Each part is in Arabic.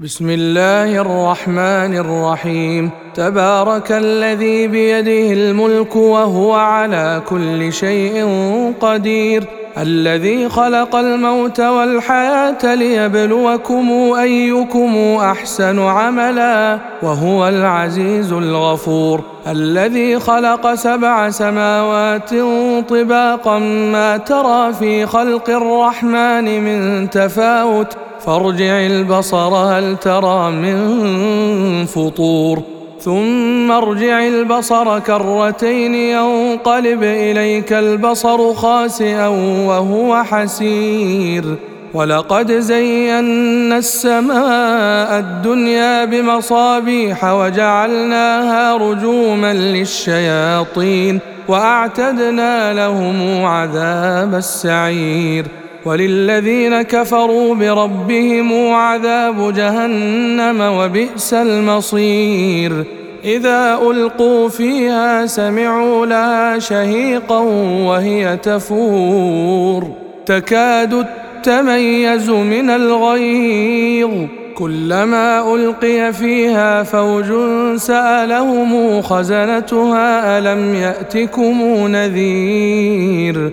بسم الله الرحمن الرحيم تبارك الذي بيده الملك وهو على كل شيء قدير الذي خلق الموت والحياة ليبلوكم ايكم احسن عملا وهو العزيز الغفور الذي خلق سبع سماوات طباقا ما ترى في خلق الرحمن من تفاوت فارجع البصر هل ترى من فطور ثم ارجع البصر كرتين ينقلب إليك البصر خاسئا وهو حسير ولقد زينا السماء الدنيا بمصابيح وجعلناها رجوما للشياطين وأعتدنا لهم عذاب السعير وللذين كفروا بربهم عذاب جهنم وبئس المصير. إذا ألقوا فيها سمعوا لها شهيقا وهي تفور. تكاد تميز من الغيظ. كلما ألقي فيها فوج سألهم خزنتها ألم يأتكم نذير.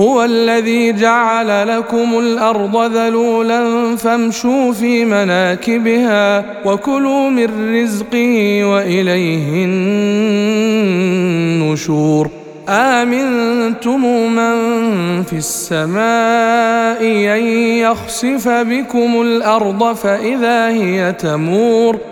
هو الذي جعل لكم الأرض ذلولا فامشوا في مناكبها وكلوا من رزقه وإليه النشور. آمنتم من في السماء أن يخسف بكم الأرض فإذا هي تمور؟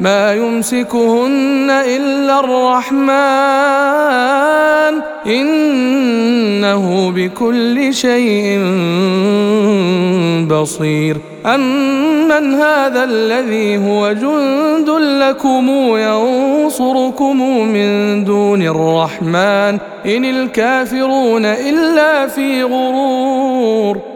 ما يمسكهن إلا الرحمن. إنه بكل شيء بصير. أمن هذا الذي هو جند لكم ينصركم من دون الرحمن. إن الكافرون إلا في غرور.